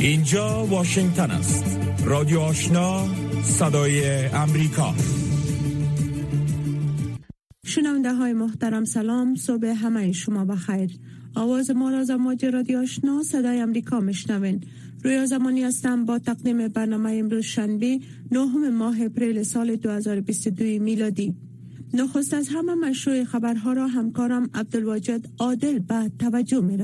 اینجا واشنگتن است. رادیو آشنا صدای امریکا. شنونده های محترم سلام. صبح همه شما بخیر. آواز ما را زماج رادیو آشنا صدای امریکا مشنوین روی زمانی هستم با تقدیم برنامه امروز شنبه نهم ماه اپریل سال 2022 میلادی. نخست از همه مشروع خبرها را همکارم عبدالواجد عادل به توجه می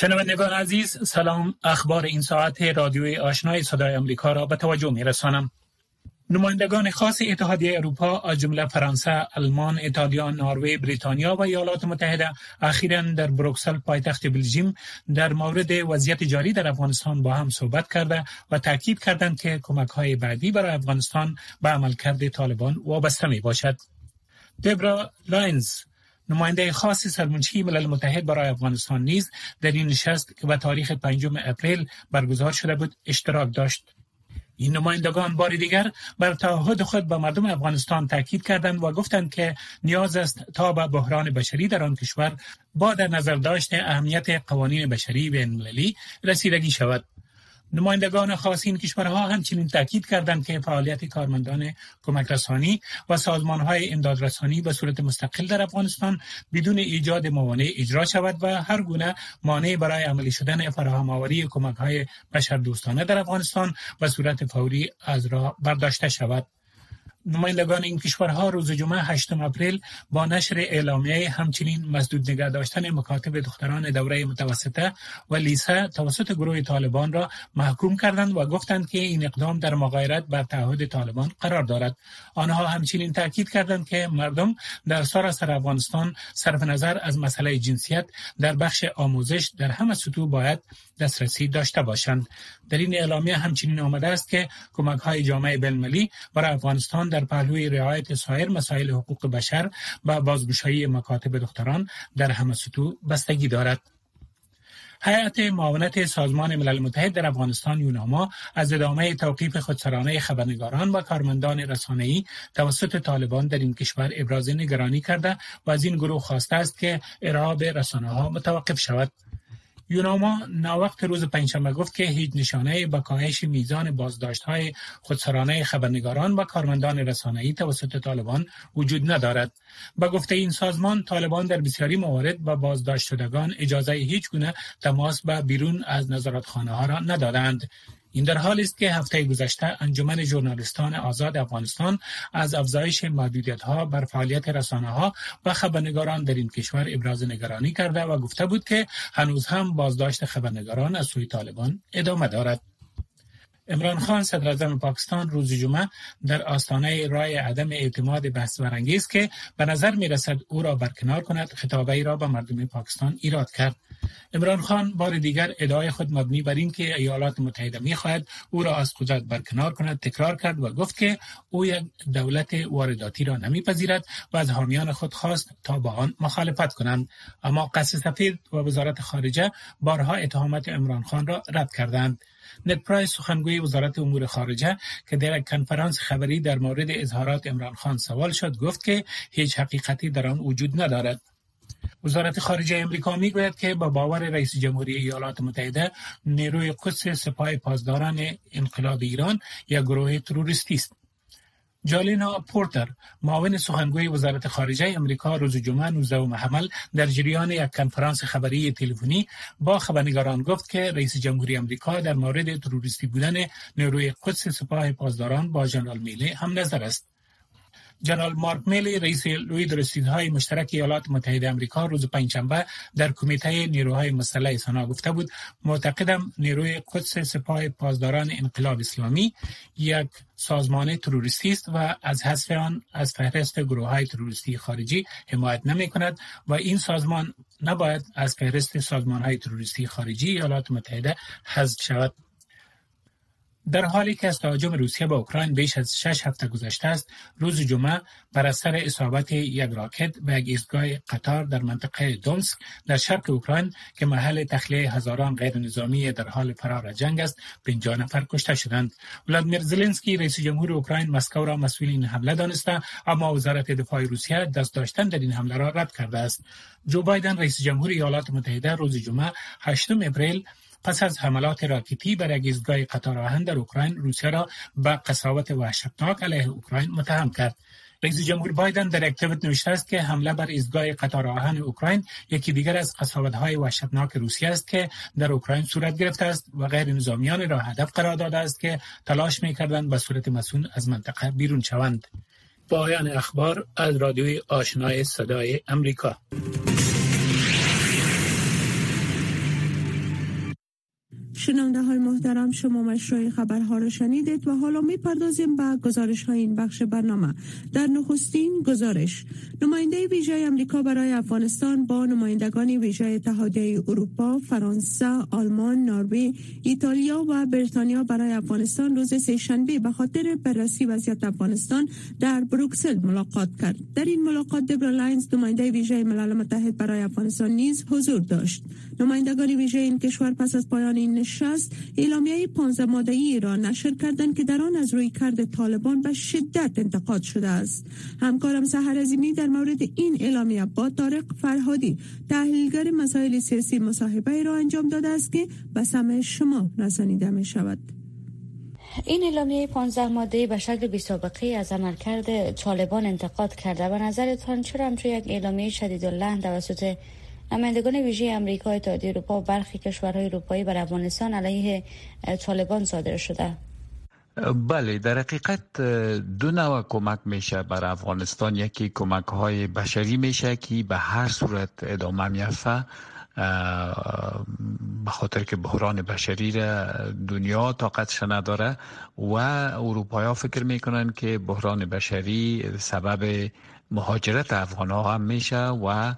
شنوندگان عزیز سلام اخبار این ساعت رادیوی آشنای صدای امریکا را به توجه می رسانم. نمایندگان خاص اتحادیه اروپا از جمله فرانسه، آلمان، ایتالیا، نروژ، بریتانیا و ایالات متحده اخیرا در بروکسل پایتخت بلژیم در مورد وضعیت جاری در افغانستان با هم صحبت کرده و تاکید کردند که کمک های بعدی برای افغانستان به عملکرد طالبان وابسته می باشد. دبرا لاینز نماینده خاص سرمنشی ملل متحد برای افغانستان نیز در این نشست که به تاریخ 5 اپریل برگزار شده بود اشتراک داشت. این نمایندگان بار دیگر بر تعهد خود به مردم افغانستان تاکید کردند و گفتند که نیاز است تا به بحران بشری در آن کشور با در نظر داشت اهمیت قوانین بشری بین المللی رسیدگی شود. نمایندگان خاص این کشورها همچنین تاکید کردند که فعالیت کارمندان کمک رسانی و سازمان های امداد رسانی به صورت مستقل در افغانستان بدون ایجاد موانع اجرا شود و هر گونه مانع برای عملی شدن فراهم آوری کمک های بشردوستانه در افغانستان به صورت فوری از راه برداشته شود. نمایندگان این کشورها روز جمعه 8 اپریل با نشر اعلامیه همچنین مسدود نگه داشتن مکاتب دختران دوره متوسطه و لیسه توسط گروه طالبان را محکوم کردند و گفتند که این اقدام در مغایرت بر تعهد طالبان قرار دارد. آنها همچنین تاکید کردند که مردم در سراسر افغانستان صرف نظر از مسئله جنسیت در بخش آموزش در همه سطوح باید دسترسی داشته باشند. در این اعلامیه همچنین آمده است که کمک های جامعه بین‌المللی برای افغانستان در پهلوی رعایت سایر مسائل حقوق بشر و بازگشایی مکاتب دختران در همه سطوح بستگی دارد. هیئت معاونت سازمان ملل متحد در افغانستان یوناما از ادامه توقیف خودسرانه خبرنگاران و کارمندان رسانه‌ای توسط طالبان در این کشور ابراز نگرانی کرده و از این گروه خواسته است که به رسانه ها متوقف شود. یوناما ناوقت روز پنجشنبه گفت که هیچ نشانه به کاهش میزان بازداشت های خودسرانه خبرنگاران و کارمندان رسانه‌ای توسط طالبان وجود ندارد. به گفته این سازمان طالبان در بسیاری موارد با بازداشت شدگان اجازه هیچ گونه تماس به بیرون از نظارتخانه ها را ندادند. این در حالی است که هفته گذشته انجمن ژورنالیستان آزاد افغانستان از افزایش محدودیت ها بر فعالیت رسانه ها و خبرنگاران در این کشور ابراز نگرانی کرده و گفته بود که هنوز هم بازداشت خبرنگاران از سوی طالبان ادامه دارد. امران خان صدر پاکستان روز جمعه در آستانه رای عدم اعتماد بحث برانگیز که به نظر می رسد او را برکنار کند خطابه ای را به مردم پاکستان ایراد کرد امران خان بار دیگر ادعای خود مبنی بر این که ایالات متحده می خواهد او را از قدرت برکنار کند تکرار کرد و گفت که او یک دولت وارداتی را نمیپذیرد و از حامیان خود خواست تا با آن مخالفت کنند. اما قصد سفید و وزارت خارجه بارها اتهامات امران خان را رد کردند. نت پرایس سخنگوی وزارت امور خارجه که در یک کنفرانس خبری در مورد اظهارات عمران خان سوال شد گفت که هیچ حقیقتی در آن وجود ندارد. وزارت خارجه امریکا می‌گوید که با باور رئیس جمهوری ایالات متحده نیروی قدس سپاه پاسداران انقلاب ایران یک گروه تروریستی است. جالینا پورتر معاون سخنگوی وزارت خارجه امریکا روز جمعه 19 حمل در جریان یک کنفرانس خبری تلفنی با خبرنگاران گفت که رئیس جمهوری امریکا در مورد تروریستی بودن نیروی قدس سپاه پاسداران با ژنرال میلی هم نظر است. جنرال مارک میلی رئیس لوی رسیدهای مشترک ایالات متحده امریکا روز پنجشنبه در کمیته نیروهای مسلح سنا گفته بود معتقدم نیروی قدس سپاه پاسداران انقلاب اسلامی یک سازمان تروریستی است و از حذف آن از فهرست گروه های تروریستی خارجی حمایت نمی کند و این سازمان نباید از فهرست سازمان های تروریستی خارجی ایالات متحده حذف شود. در حالی که از تهاجم روسیه به اوکراین بیش از شش هفته گذشته است روز جمعه بر اثر اصابت یک راکت به یک ایستگاه قطار در منطقه دونسک در شرق اوکراین که محل تخلیه هزاران غیر نظامی در حال فرار جنگ است 50 نفر کشته شدند. ولادیمیر زلنسکی رئیس جمهور اوکراین مسکو را مسئول این حمله دانسته اما وزارت دفاع روسیه دست داشتن در این حمله را رد کرده است. جو بایدن رئیس جمهور ایالات متحده روز جمعه 8 اپریل پس از حملات راکتی بر ایستگاه قطار آهن در اوکراین روسیه را به قصاوت وحشتناک علیه اوکراین متهم کرد. رئیس جمهور بایدن در یک نوشته است که حمله بر ایستگاه قطار آهن اوکراین یکی دیگر از های وحشتناک روسیه است که در اوکراین صورت گرفته است و غیر نظامیان را هدف قرار داده است که تلاش می‌کردند به صورت مسون از منطقه بیرون شوند. پایان اخبار از رادیوی آشنای صدای امریکا. شنونده های محترم شما مشروح خبرها را شنیدید و حالا می پردازیم به گزارش های این بخش برنامه در نخستین گزارش نماینده ویژه امریکا برای افغانستان با نمایندگان ویژه اتحادیه اروپا، فرانسه، آلمان، نروژ، ایتالیا و بریتانیا برای افغانستان روز سهشنبه به خاطر بررسی وضعیت افغانستان در بروکسل ملاقات کرد. در این ملاقات دبرا لاینز نماینده ویژه ملل متحد برای افغانستان نیز حضور داشت. نمایندگان ویژه این کشور پس از پایان این نشست اعلامیه 15 ماده ای را نشر کردند که در آن از روی کرد طالبان به شدت انتقاد شده است. همکارم سحر عظیمی در مورد این اعلامیه با طارق فرهادی تحلیلگر مسائل سیاسی مصاحبه را انجام داده است که به سمع شما رسانیده می شود. این اعلامیه 15 ماده به شکل بی سابقه از عملکرد طالبان انتقاد کرده به نظرتان چرا همچون یک اعلامیه شدید لحن توسط نمایندگان ویژه امریکا اتحادیه اروپا و برخی کشورهای اروپایی بر افغانستان علیه طالبان صادر شده. بله در حقیقت دو نوع کمک میشه بر افغانستان. یکی کمک های بشری میشه که به هر صورت ادامه میفته به خاطر که بحران بشری را دنیا طاقتش نداره و اروپایی ها فکر می‌کنن که بحران بشری سبب مهاجرت افغان ها هم میشه و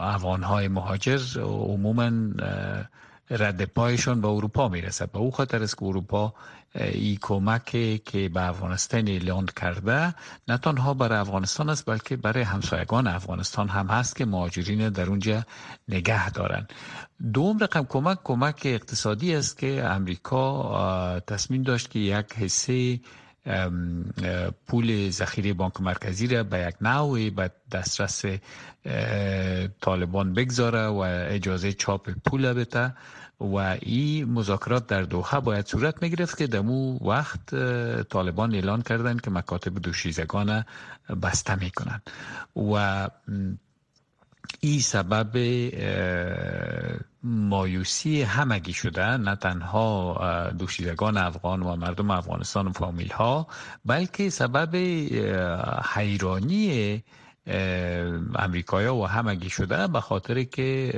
افغان های مهاجر عموما رد پایشان به اروپا می‌رسد. به او خاطر است که اروپا ای کمک که به افغانستان اعلان کرده نه تنها برای افغانستان است بلکه برای همسایگان افغانستان هم هست که مهاجرین در اونجا نگه دارند دوم رقم کمک کمک اقتصادی است که امریکا تصمیم داشت که یک حصه پول ذخیره بانک مرکزی را به یک نوعی به دسترس طالبان بگذاره و اجازه چاپ پول بده و این مذاکرات در دوحه باید صورت می گرفت که دمو وقت طالبان اعلان کردند که مکاتب دوشیزگان بسته می کنند و این سبب مایوسی همگی شده نه تنها دوشیزگان افغان و مردم افغانستان و فامیل ها بلکه سبب حیرانی امریکایی و همگی شده به خاطر که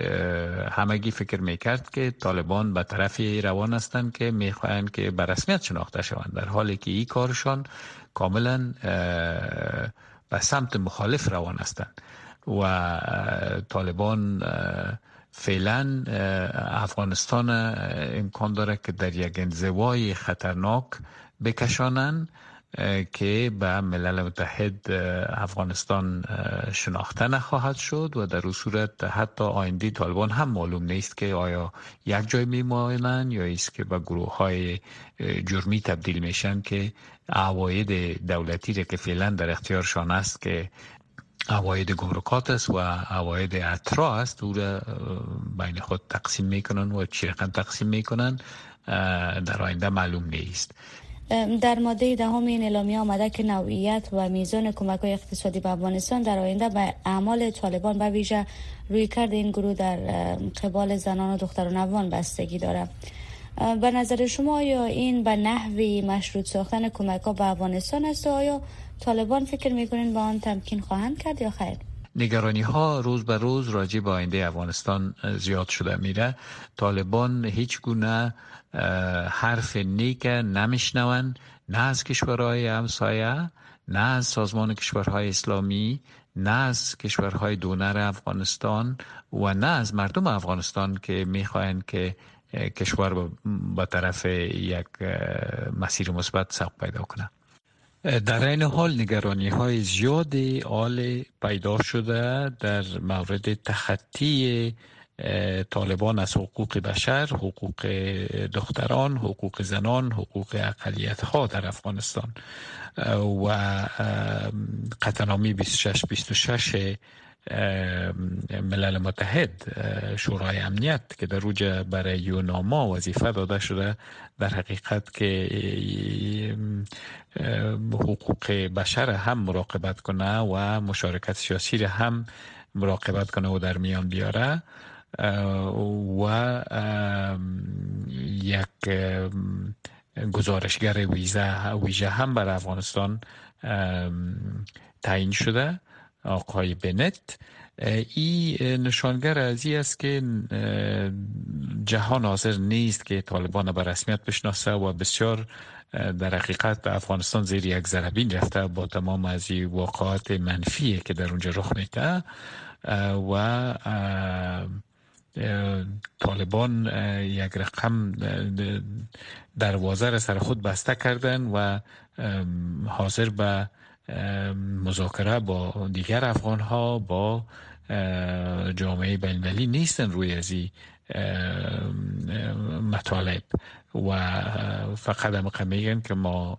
همگی فکر می‌کرد که طالبان به طرف روان هستند که می‌خواهند که به رسمیت شناخته شوند. در حالی که این کارشان کاملا به سمت مخالف روان هستند و طالبان فعلا افغانستان امکان داره که در یک انزوای خطرناک بکشانند که به ملل متحد افغانستان شناخته نخواهد شد و در صورت حتی آینده طالبان هم معلوم نیست که آیا یک جای میمانند یا است که به گروه های جرمی تبدیل میشن که عواید دولتی را که فعلا در اختیارشان است که عواید گمرکات است و عواید اطرا است. او را بین خود تقسیم می‌کنن و چی رقم تقسیم می‌کنن. در آینده معلوم نیست. در ماده دهم این اعلامیه آمده که نوعیت و میزان کمک های اقتصادی به افغانستان در آینده به اعمال طالبان به ویژه روی کرد این گروه در قبال زنان و دختران افغان بستگی دارد به نظر شما آیا این به نحوی مشروط ساختن کمک ها به افغانستان است آیا طالبان فکر می‌کنین با آن تمکین خواهند کرد یا خیر؟ نگرانی ها روز به روز راجع به آینده افغانستان زیاد شده میره. طالبان هیچ گونه حرف نیک نمیشنوند. نه از کشورهای همسایه نه از سازمان کشورهای اسلامی نه از کشورهای دونر افغانستان و نه از مردم افغانستان که می‌خواهند که کشور به طرف یک مسیر مثبت سوق پیدا کنه در این حال نگرانی های زیادی آل پیدا شده در مورد تخطی طالبان از حقوق بشر، حقوق دختران، حقوق زنان، حقوق اقلیت ها در افغانستان. و قطنامی 26-26 ملل متحد شورای امنیت که در روج برای یوناما وظیفه داده شده در حقیقت که حقوق بشر هم مراقبت کنه و مشارکت سیاسی را هم مراقبت کنه و در میان بیاره. و یک گزارشگر ویژه هم بر افغانستان تعیین شده. آقای بنت. این نشانگر از است که جهان حاضر نیست که طالبان به رسمیت بشناسه و بسیار در حقیقت افغانستان زیر یک ضربین رفته با تمام از واقعات منفی که در اونجا رخ میده. و طالبان یک رقم دروازه را سر خود بسته کردن و حاضر به مذاکره با دیگر افغان ها با جامعه بینالمللی نیستن روی از مطالب. و فقط هم میگن که ما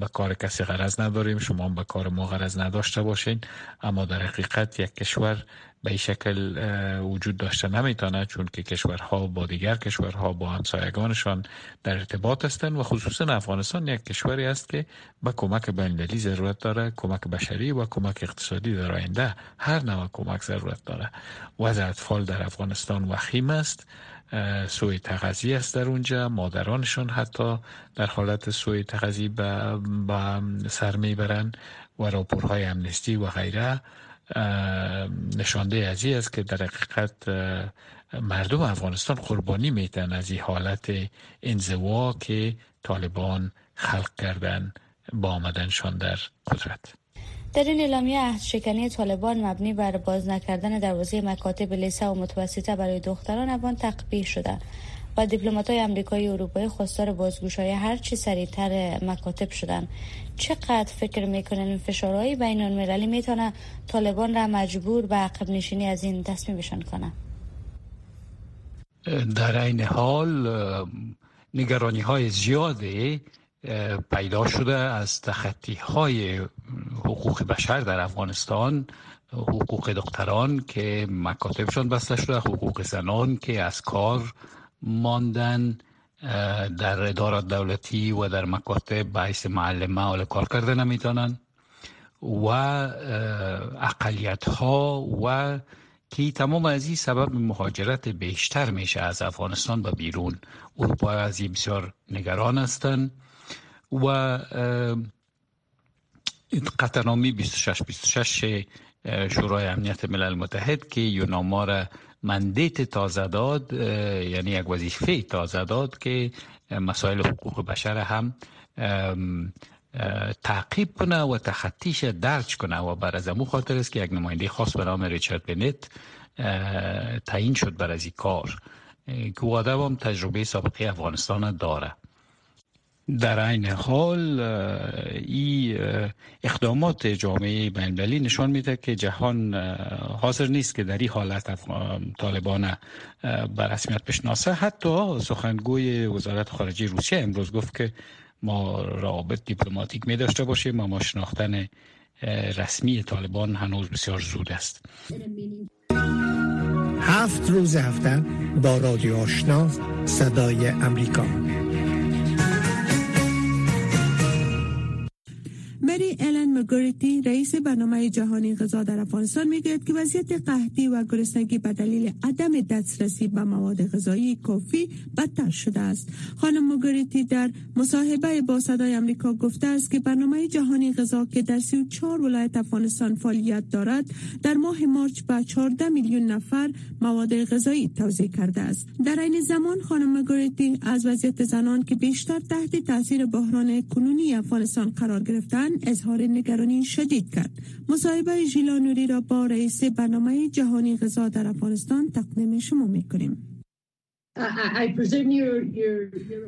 به کار کسی غرض نداریم. شما به کار ما غرض نداشته باشین. اما در حقیقت یک کشور به این شکل وجود داشته نمی‌تونه چون که کشورها با دیگر کشورها با همسایگانشان در ارتباط هستند و خصوصا افغانستان یک کشوری است که به کمک بین‌المللی ضرورت داره کمک بشری و کمک اقتصادی در آینده هر نوع کمک ضرورت داره. وضع اطفال در افغانستان وخیم است. سوی تغذیه است در اونجا مادرانشان حتی در حالت سوی تغذیه به سر می‌برند و راپورهای امنستی و غیره. نشانده از است که در حقیقت مردم افغانستان قربانی میتن از این حالت انزوا که طالبان خلق کردن با آمدنشان در قدرت. در این اعلامیه عهد شکنی طالبان مبنی بر باز نکردن دروازه مکاتب لیسه و متوسطه برای دختران افغان تقبیح شده. و دیپلمات های امریکایی و اروپایی خواستار بازگوش های هرچی سریعتر مکاتب شدن. چقدر فکر می‌کنن این فشارهای بین المللی می‌تونه طالبان را مجبور به عقب نشینی از این تصمیمشان کنه؟ در این حال نگرانی های زیاده پیدا شده از تخطی های حقوق بشر در افغانستان حقوق دختران که مکاتبشان بسته شده حقوق زنان که از کار ماندن در ادارات دولتی و در مکاتب باعث معلمه حال کار کرده نمی‌تونن و اقلیت ها و که تمام از این سبب مهاجرت بیشتر میشه از افغانستان به بیرون. اروپا از این بسیار نگران هستند و قطعنامی 26 26 شورای امنیت ملل متحد که یوناما را مندیت تازه داد یعنی یک وظیفه تازه داد که مسائل حقوق بشر هم تعقیب کنه و تخطیش درج کنه. و بر از امو خاطر است که یک نماینده خاص به نام ریچارد بنت تعیین شد بر از این کار. که هم تجربه سابقه افغانستان داره. در این حال این اقدامات جامعه بین‌المللی نشان میده که جهان حاضر نیست که در این حالت طالبان به رسمیت بشناسه. حتی سخنگوی وزارت خارجه روسیه امروز گفت که ما روابط دیپلماتیک می داشته باشیم اما شناختن رسمی طالبان هنوز بسیار زود است. هفت روز هفته با رادیو آشنا صدای امریکا. مگوریتی رئیس برنامه جهانی غذا در افغانستان می‌گوید که وضعیت قحطی و گرسنگی به دلیل عدم دسترسی به مواد غذایی کافی بدتر شده است. خانم مگوریتی در مصاحبه با صدای آمریکا گفته است که برنامه جهانی غذا که در 34 ولایت افغانستان فعالیت دارد در ماه مارچ به 14 میلیون نفر مواد غذایی توزیع کرده است. در این زمان خانم مگوریتی از وضعیت زنان که بیشتر تحت تاثیر بحران کنونی افغانستان قرار گرفتند اظهار نگرانی شدید کرد. مصاحبه ژیلا را با رئیس برنامه جهانی غذا در افغانستان تقدیم شما می‌کنیم.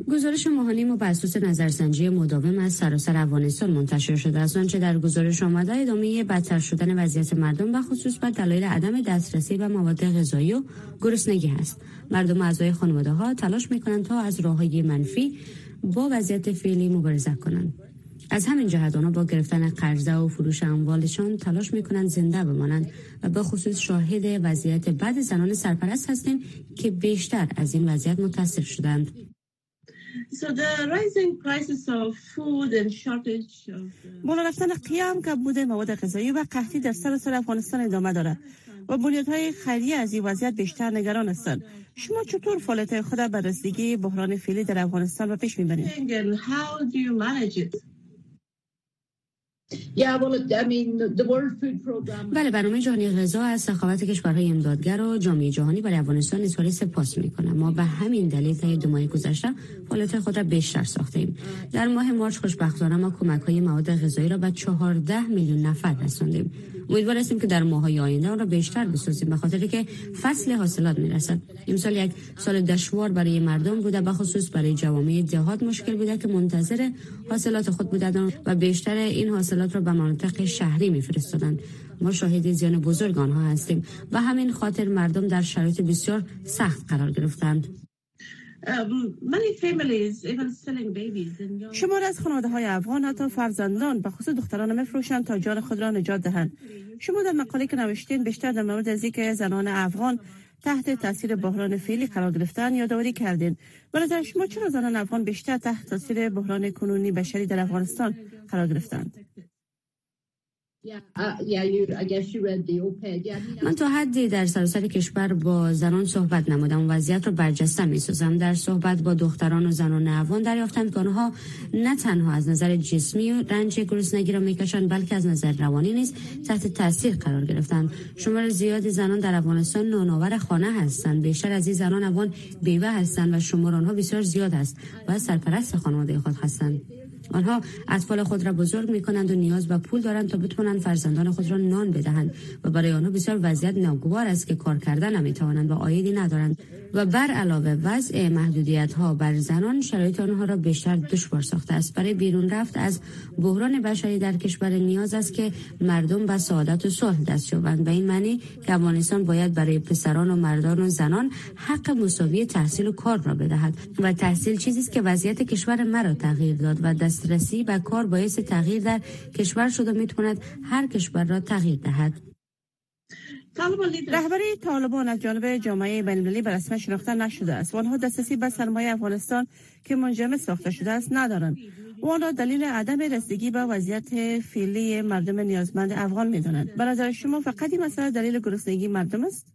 گزارش ماهانی ما بر اساس نظرسنجی مداوم از سراسر افغانستان منتشر شده است. آنچه در گزارش آمده ادامه بدتر شدن وضعیت مردم و خصوص بر دلایل عدم دسترسی به مواد غذایی و گرسنگی است مردم اعضای خانواده ها تلاش می‌کنند تا از راه های منفی با وضعیت فعلی مبارزه کنند. از همین جهت آنها با گرفتن قرضه و فروش اموالشان تلاش می‌کنند زنده بمانند و به خصوص شاهد وضعیت بد زنان سرپرست هستیم که بیشتر از این وضعیت متاثر شدند. بالا رفتن قیام که بوده مواد غذایی و قحطی در سر افغانستان ادامه دارد و بنیادهای خیریه از این وضعیت بیشتر نگران هستند. شما چطور فعالیت خود بر رسیدگی بحران فعلی در افغانستان و پیش می‌برید؟ بله برنامه جهانی غذا از سخاوت کشورهای امدادگر و جامعه جهانی برای افغانستان اظهار سپاس می‌کنم ما به همین دلیل تا دو ماه گذشته فعالیت خود را بیشتر ساخته ایم در ماه مارچ خوشبختانه ما کمک های مواد غذایی را به 14 میلیون نفر رساندیم. امیدوار هستیم که در ماه آینده آن را بیشتر بسازیم به خاطر که فصل حاصلات می‌رسد. امسال یک سال دشوار برای مردم بوده به خصوص برای جوامع دهات مشکل بوده که منتظر حاصلات خود بودند و بیشتر این حاصلات را به مناطق شهری میفرستادند ما شاهد زیان بزرگ آنها هستیم و همین خاطر مردم در شرایط بسیار سخت قرار گرفتند. شمار از خانواده های افغان حتی فرزندان به خصوص دختران مفروشند تا جان خود را نجات دهند. شما در مقاله که نوشتین بیشتر در مورد از که زنان افغان تحت تاثیر بحران فعلی قرار گرفتن یادآوری کردین. برای شما چرا زنان افغان بیشتر تحت تاثیر بحران کنونی بشری در افغانستان قرار گرفتند؟ من تا حدی در سراسر کشور با زنان صحبت نمودم و وضعیت را برجسته می سازم در صحبت با دختران و زنان افغان دریافتم که آنها نه تنها از نظر جسمی و رنج گرسنگی را می‌کشند بلکه از نظر روانی نیز تحت تاثیر قرار گرفتند. شمار زیادی زنان در افغانستان نانآور خانه هستند. بیشتر از این زنان افغان بیوه هستند و شمار آنها بسیار زیاد است و سرپرست خانواده خود هستند. آنها اطفال خود را بزرگ می کنند و نیاز به پول دارند تا بتوانند فرزندان خود را نان بدهند و برای آنها بسیار وضعیت ناگوار است که کار کردن نمی توانند و آیدی ندارند و بر علاوه وضع محدودیت ها بر زنان شرایط آنها را بیشتر دشوار ساخته است. برای بیرون رفت از بحران بشری در کشور نیاز است که مردم به سعادت و صلح دست یابند. به این معنی که افغانستان باید برای پسران و مردان و زنان حق مساوی تحصیل و کار را بدهد و تحصیل چیزی است که وضعیت کشور مرا تغییر داد و دسترسی به کار باعث تغییر در کشور شد و می‌تواند هر کشور را تغییر دهد. رهبری طالبان از جانب جامعه بین‌المللی به رسمیت شناخته نشده است. و آنها دسترسی به سرمایه افغانستان که منجمد ساخته شده است ندارند. و آنها دلیل عدم رسیدگی به وضعیت فعلی مردم نیازمند افغان می‌دانند. برای شما فقط این مسئله دلیل گرسنگی مردم است؟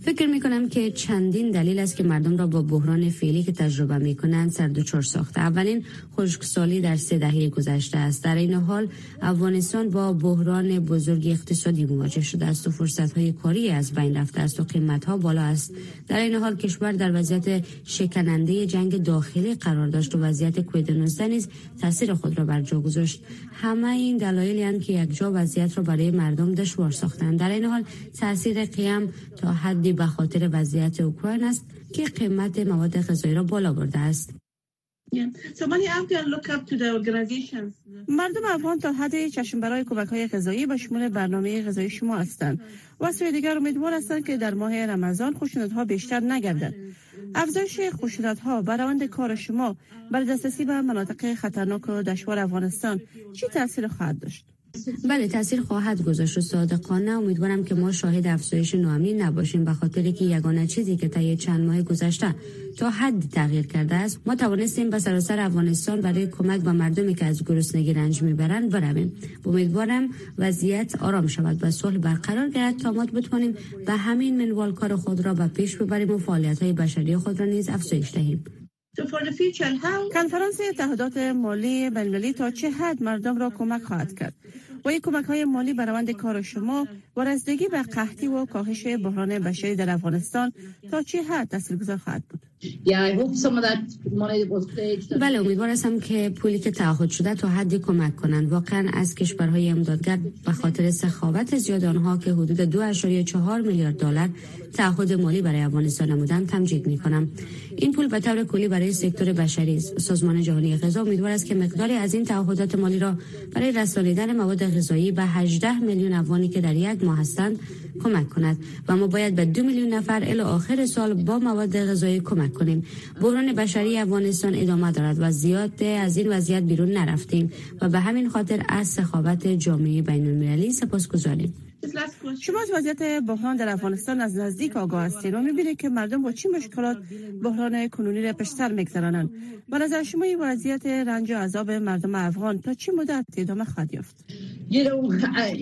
فکر می کنم که چندین دلیل است که مردم را با بحران فعلی که تجربه می کنند سر ساخته. اولین خشکسالی در سه دهه گذشته است. در این حال افغانستان با بحران بزرگ اقتصادی مواجه شده است و فرصت های کاری از بین رفته است و قیمت ها بالا است. در این حال کشور در وضعیت شکننده جنگ داخلی قرار داشت و وضعیت کووید 19 نیز تاثیر خود را بر جا گذاشت. همه این دلایلی که یک جا وضعیت را برای مردم دشوار ساختند. در این حال تاثیر قیم تا حدی به خاطر وضعیت اوکراین است که قیمت مواد غذایی را بالا برده است. مردم افغان تا حد چشم برای کمک های غذایی به شمول برنامه غذایی شما هستند. و سوی دیگر امیدوار هستند که در ماه رمضان خشونت ها بیشتر نگردد. افزایش خشونت ها بر روند کار شما بر دسترسی به مناطق خطرناک و دشوار افغانستان چی تاثیر خواهد داشت؟ بله تاثیر خواهد گذاشت. و صادقانه امیدوارم که ما شاهد افزایش ناامنی نباشیم به خاطر که یگانه چیزی که طی چند ماه گذشته تا حد تغییر کرده است ما توانستیم به سراسر افغانستان برای کمک به مردمی که از گرسنگی رنج می‌برند برویم. امیدوارم وضعیت آرام شود و صلح برقرار گردد تا ما بتوانیم به همین منوال کار خود را به پیش ببریم و فعالیت های بشری خود را نیز افزایش دهیم. کنفرانس اتحادات مالی بین‌المللی تا چه حد مردم را کمک خواهد کرد؟ و این کمک های مالی روند کار شما و رسیدگی به قحطی و کاهش بحران بشری در افغانستان تا چه حد تاثیرگذار خواهد بود؟ بله امیدوار هستم که پولی که تعهد شده تا حدی کمک کنند. واقعا از کشورهای امدادگر به خاطر سخاوت زیاد آنها که حدود 2.4 میلیارد دلار تعهد مالی برای افغانستان نمودن تمجید می کنم این پول به طور کلی برای سکتور بشری است. سازمان جهانی غذا امیدوار است که مقداری از این تعهدات مالی را برای رسانیدن مواد غذایی به 18 میلیون افغانی که در یک ماه هستند کمک کند و ما باید به دو میلیون نفر الی آخر سال با مواد غذایی کمک کنیم. بحران بشری افغانستان ادامه دارد و زیاد از این وضعیت بیرون نرفتیم و به همین خاطر از سخاوت جامعه بین المللی سپاسگزاریم. شما از وضعیت بحران در افغانستان از نزدیک آگاه هستید. و می‌بینید که مردم با چی مشکلات بحران کنونی را پشتر میگذرانند. به نظر شما این وضعیت رنج و عذاب مردم افغان تا چه مدت ادامه خواهد یافت؟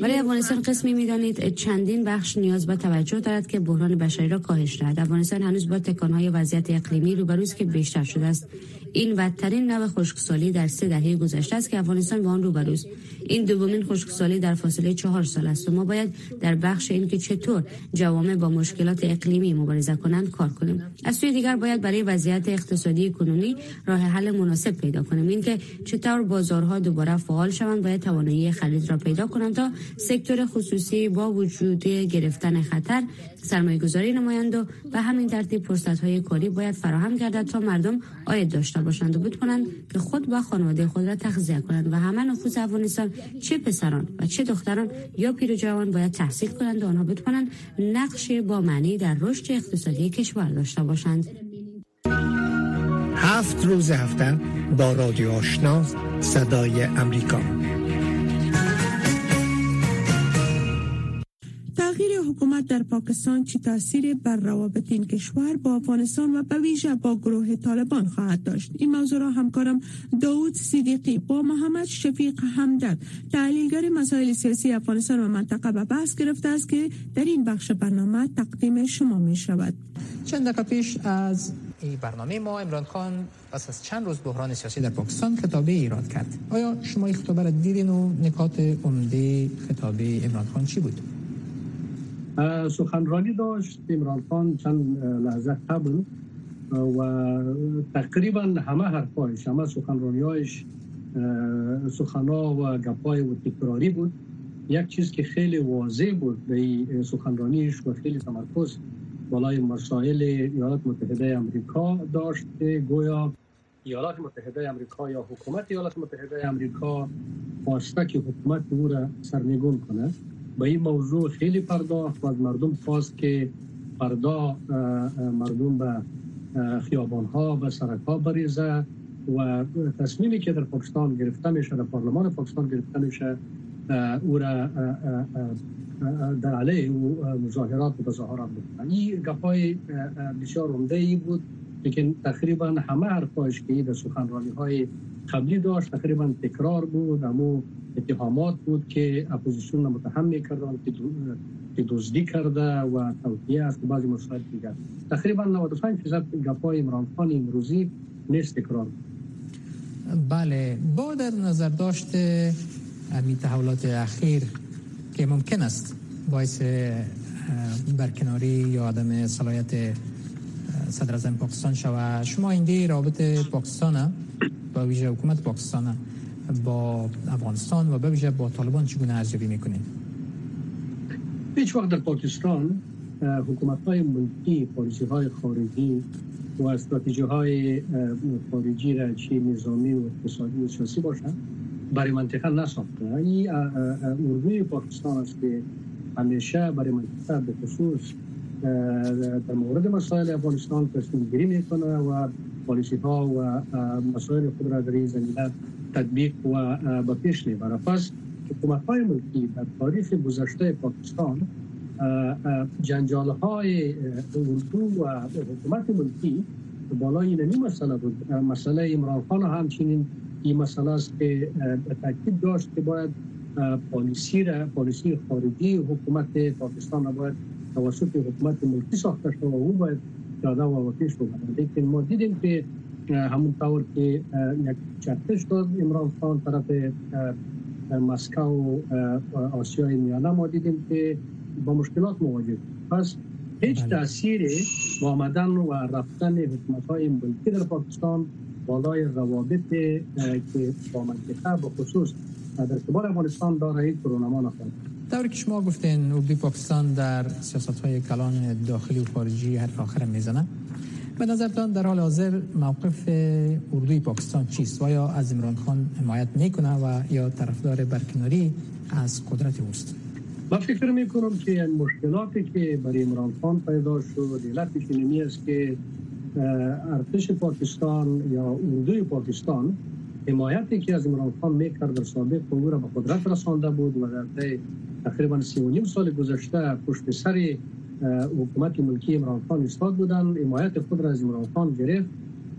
برای افغانستان قسمی می‌دانید چندین بخش نیاز به توجه دارد که بحران بشری را کاهش دهد. افغانستان هنوز با تکانهای وضعیت اقلیمی روبروست که بیشتر شده است. این بدترین نوع خشکسالی در سه دهه گذشته است که افغانستان با آن روبروست. این دومین خشکسالی در فاصله چهار سال است و ما باید در بخش این که چطور جوامع با مشکلات اقلیمی مبارزه کنند کار کنیم. از سوی دیگر باید برای وضعیت اقتصادی کنونی راه حل مناسب پیدا کنیم. اینکه چطور بازارها دوباره فعال شوند باید توانایی خرید را پیدا کنند تا سکتور خصوصی با وجود گرفتن خطر سرمایه گذاری نمایند و به همین ترتیب فرصت های کاری باید فراهم گردد تا مردم آید داشته باشند و بود کنند که خود با خانواده خود را تغذیه کنند. و همه نفوس افغانستان چه پسران و چه دختران یا پیر و جوان باید تحصیل کنند و آنها بتوانند نقش با معنی در رشد اقتصادی کشور داشته باشند. هفت روز هفته با رادیو آشنا صدای امریکا. حکومت در پاکستان چی تاثیر بر روابط این کشور با افغانستان و به ویژه با گروه طالبان خواهد داشت؟ این موضوع را همکارم داود صدیقی با محمد شفیق همدرد تحلیلگر مسائل سیاسی افغانستان و منطقه به بحث گرفته است که در این بخش برنامه تقدیم شما می شود. چند دقیقه پیش از این برنامه ما امران خان پس از چند روز بحران سیاسی در پاکستان خطابه ایراد کرد. آیا شما این خطابه را دیدین و نکات عمده خطابه امران خان چی بود؟ سخنرانی داشت عمران خان چند لحظه قبل و تقریبا همه حرفایش همه سخنرانیایش سخنا و گپای و تکراری بود. یک چیز که خیلی واضح بود به سخنرانیش و خیلی تمرکز بالای مسائل ایالات متحده امریکا داشت گویا ایالات متحده امریکا یا حکومت ایالات متحده امریکا خواسته که حکومت او را سرنگون کنه. به این موضوع خیلی پرداخت و از مردم خواست که فردا مردم به خیابان ها و سرک ها بریزه و تصمیمی که در پاکستان گرفته میشه در پارلمان پاکستان گرفته میشه او را در علیه مظاهرات و تظاهرات بکنه این گپای بسیار عمده ای بود لیکن تقریبا همه حرفایش که در سخنرانی های قبلی داشت تقریبا تکرار بود امو اتهامات بود که اپوزیسیون متهم می‌کردن که دزدی کرده و توطیه است بعضی مسائل دیگر. تقریبا 95 درصد گپای عمران خان امروزی نیست تکرار بله با در نظر داشته امی تحولات اخیر که ممکن است باعث برکناری یا عدم صلاحیت صدر اعظم پاکستان شود. شما این رابط پاکستان با ویژه حکومت پاکستان با افغانستان و به با طالبان چگونه ارزیابی می‌کنید؟ هیچ وقت در پاکستان حکومت های ملکی پالیسی های خارجی و استراتژی های خارجی را چی نظامی و اقتصادی و سیاسی باشند برای منطقه نساخته. این اردوی پاکستان است که همیشه برای منطقه به خصوص در مورد مسائل افغانستان تصمیم گیری می‌کنه و پالیسی ها و مسائل خود را در این زمینه تطبیق و به پیش می‌بره پس حکومت های ملکی در تاریخ گذشته پاکستان جنجال های اردو و حکومت ملکی بالای اینمی مسئله بود. مسئله امران خان همچنین این مسئله است که تاکید داشت که باید پالیسی را پالیسی خارجی حکومت پاکستان را باید توسط حکومت ملکی ساخته شده و او باید داده و پیش ببرد. لیکن ما دیدیم که همون طور که یک چرخش داد امران خان طرف مسکو و آسیای میانه. ما دیدیم که با مشکلات مواجه پس هیچ بله. تاثیری با آمدن و رفتن حکومت های ملکی در پاکستان بالای روابط که با منطقه به خصوص در کبار افغانستان داره این کرونا نخواهد طوری که شما گفتین اردوی پاکستان در سیاست های کلان داخلی و خارجی حرف آخر می‌زنه به نظرتان در حال حاضر موقف اردوی پاکستان چیست؟ و یا از عمران خان حمایت می‌کنه و یا طرفدار برکناری از قدرت اوست؟ من فکر می کنم که مشکلاتی که برای عمران خان پیدا شد علتش اینمی است که ارتش پاکستان یا اردوی پاکستان حمایتی که از عمران خان می‌کرد در سابق او را به قدرت رسانده بود و در تقریبا سی و نیم سال گذشته پشت سر حکومت ملکی عمران خان ایستاد بودن حمایت خود را از عمران خان گرفت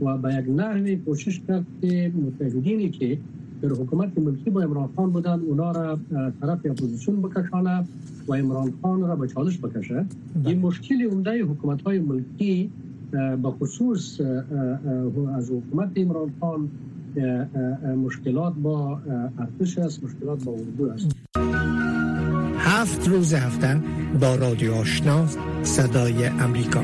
و به یک نحوی کوشش کرد که متحدینی که در حکومت ملکی با عمران خان بودن اونا را طرف اپوزیسیون بکشانه و عمران خان را به چالش بکشه بله. این مشکل عمده حکومت های ملکی به خصوص از حکومت عمران خان مشکلات با ارتش است مشکلات با اردو است. هفت روز هفته با رادیو آشنا صدای امریکا.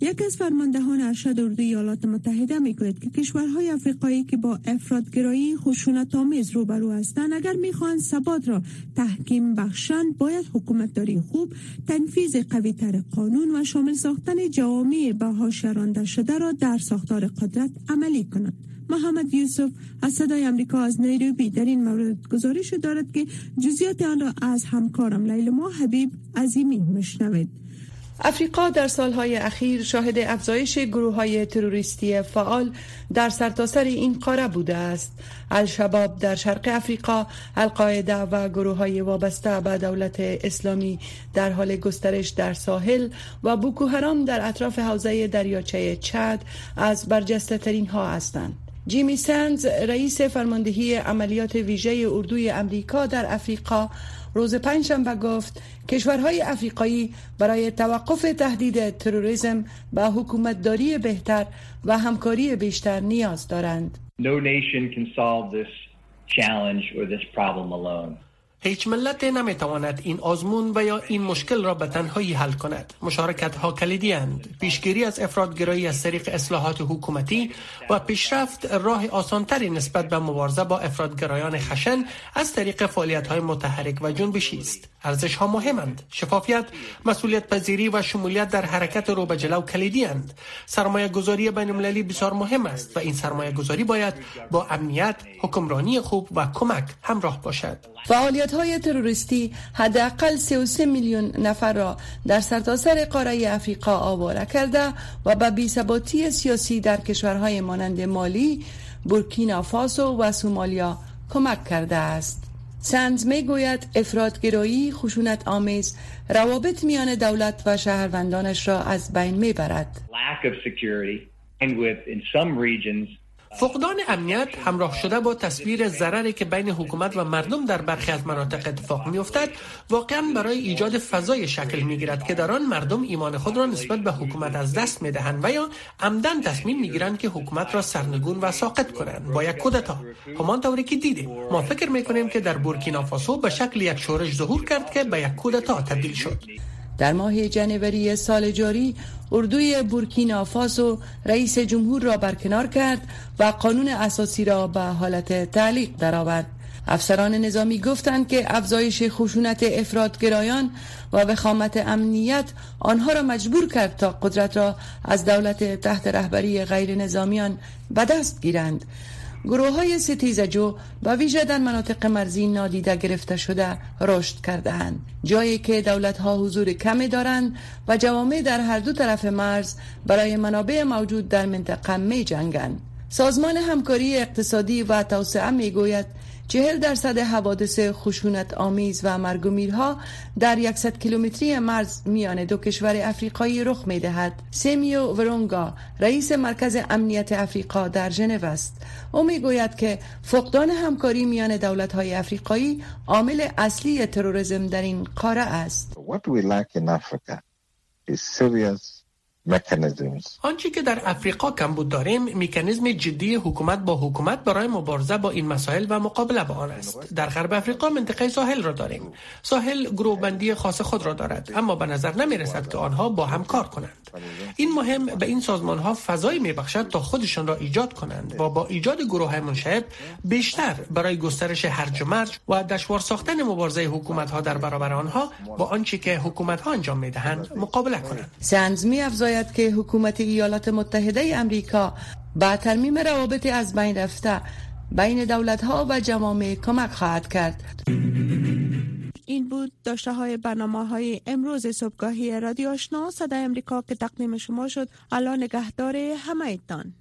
یک از فرماندهان ارشد اردوی ایالات متحده می‌گوید که کشورهای افریقایی که با افرادگرایی خشونت آمیز روبرو هستند اگر می‌خواهند ثبات را تحکیم بخشند باید حکومتداری خوب تنفیذ قوی تر قانون و شامل ساختن جوامع بهاش رانده شده را در ساختار قدرت عملی کنند محمد یوسف از صدای امریکا از نیروبی در این مورد گزارش دارد که جزیات آن را از همکارم لیل ما حبیب عظیمی مشنوید افریقا در سالهای اخیر شاهد افزایش گروه های تروریستی فعال در سرتاسر این قاره بوده است. الشباب در شرق افریقا، القاعده و گروه های وابسته به دولت اسلامی در حال گسترش در ساحل و بوکو حرام در اطراف حوزه دریاچه چاد از برجسته ترین ها هستند. جیمی سندز رئیس فرماندهی عملیات ویژه اردوی امریکا در افریقا روز پنجشنبه گفت کشورهای افریقایی برای توقف تهدید تروریسم به حکومتداری بهتر و همکاری بیشتر نیاز دارند. No nation can solve this challenge or this problem alone. هیچ ملت نمی‌تواند این آزمون و یا این مشکل را به تنهایی حل کند. مشارکت ها کلیدی اند پیشگیری از افرادگرایی از طریق اصلاحات حکومتی و پیشرفت راه آسانتری نسبت به مبارزه با افرادگرایان خشن از طریق فعالیت های متحرک و جنبشی است. ارزش ها مهمند شفافیت مسئولیت پذیری و شمولیت در حرکت رو به جلو کلیدی اند سرمایه گذاری بین المللی بسیار مهم است و این سرمایه گذاری باید با امنیت حکمرانی خوب و کمک همراه باشد. فعالیت های تروریستی حداقل 33 میلیون نفر را در سرتاسر قاره افریقا آواره کرده و به بیثباتی سیاسی در کشورهای مانند مالی، بورکینا فاسو و سومالیا کمک کرده است. سنز می گوید افرادگرایی خشونت آمیز روابط میان دولت و شهروندانش را از بین می برد. فقدان امنیت همراه شده با تصویر ضرری که بین حکومت و مردم در برخی از مناطق اتفاق میافتد واقعا برای ایجاد فضای شکل می‌گیرد که در آن مردم ایمان خود را نسبت به حکومت از دست می‌دهند و یا عمدن تصمیم می‌گیرند که حکومت را سرنگون و ساقط کنند. با یک کودتا. همان طوری که دیدیم. ما فکر می‌کنیم که در بورکینافاسو به شکل یک شورش ظهور کرد که به یک کودتا تبدیل شد. در ماه جنوری سال جاری اردوی بورکینا فاسو رئیس جمهور را برکنار کرد و قانون اساسی را به حالت تعلیق درآورد. افسران نظامی گفتند که افزایش خشونت افرادگرایان و وخامت امنیت آنها را مجبور کرد تا قدرت را از دولت تحت رهبری غیر نظامیان به دست گیرند گروه های ستیزجو و ویژه در مناطق مرزی نادیده گرفته شده رشد کردهاند. جایی که دولت ها حضور کمی دارند و جوامع در هر دو طرف مرز برای منابع موجود در منطقه می جنگند سازمان همکاری اقتصادی و توسعه می گوید چهل درصد حوادث خشونت آمیز و مرگ و میرها در 100 کیلومتری مرز میان دو کشور افریقایی رخ می دهد. سیمیو ورونگا رئیس مرکز امنیت افریقا در ژنو است. او می گوید که فقدان همکاری میان دولت های افریقایی عامل اصلی تروریسم در این قاره است. آنچه که در افریقا کمبود داریم مکانیزم جدی حکومت با حکومت برای مبارزه با این مسائل و مقابله با آن است. در غرب افریقا منطقه ساحل را داریم. ساحل گروه خاص خود را دارد اما به نظر نمی رسد که آنها با هم کار کنند. این مهم به این سازمان ها فضایی می بخشد تا خودشان را ایجاد کنند و با ایجاد گروه های منشعب بیشتر برای گسترش هرج و مرج و دشوار ساختن مبارزه حکومت ها در برابر آنها با آنچه که حکومت ها انجام می دهند مقابله کنند. سنز می افزاید که حکومت ایالات متحده امریکا با ترمیم روابط از بین رفته بین دولت ها و جوامع کمک خواهد کرد. این بود داشته های برنامه های امروز صبحگاهی رادیو آشنا. صدای امریکا که تقدیم شما شد. الان نگهدار همه ایتان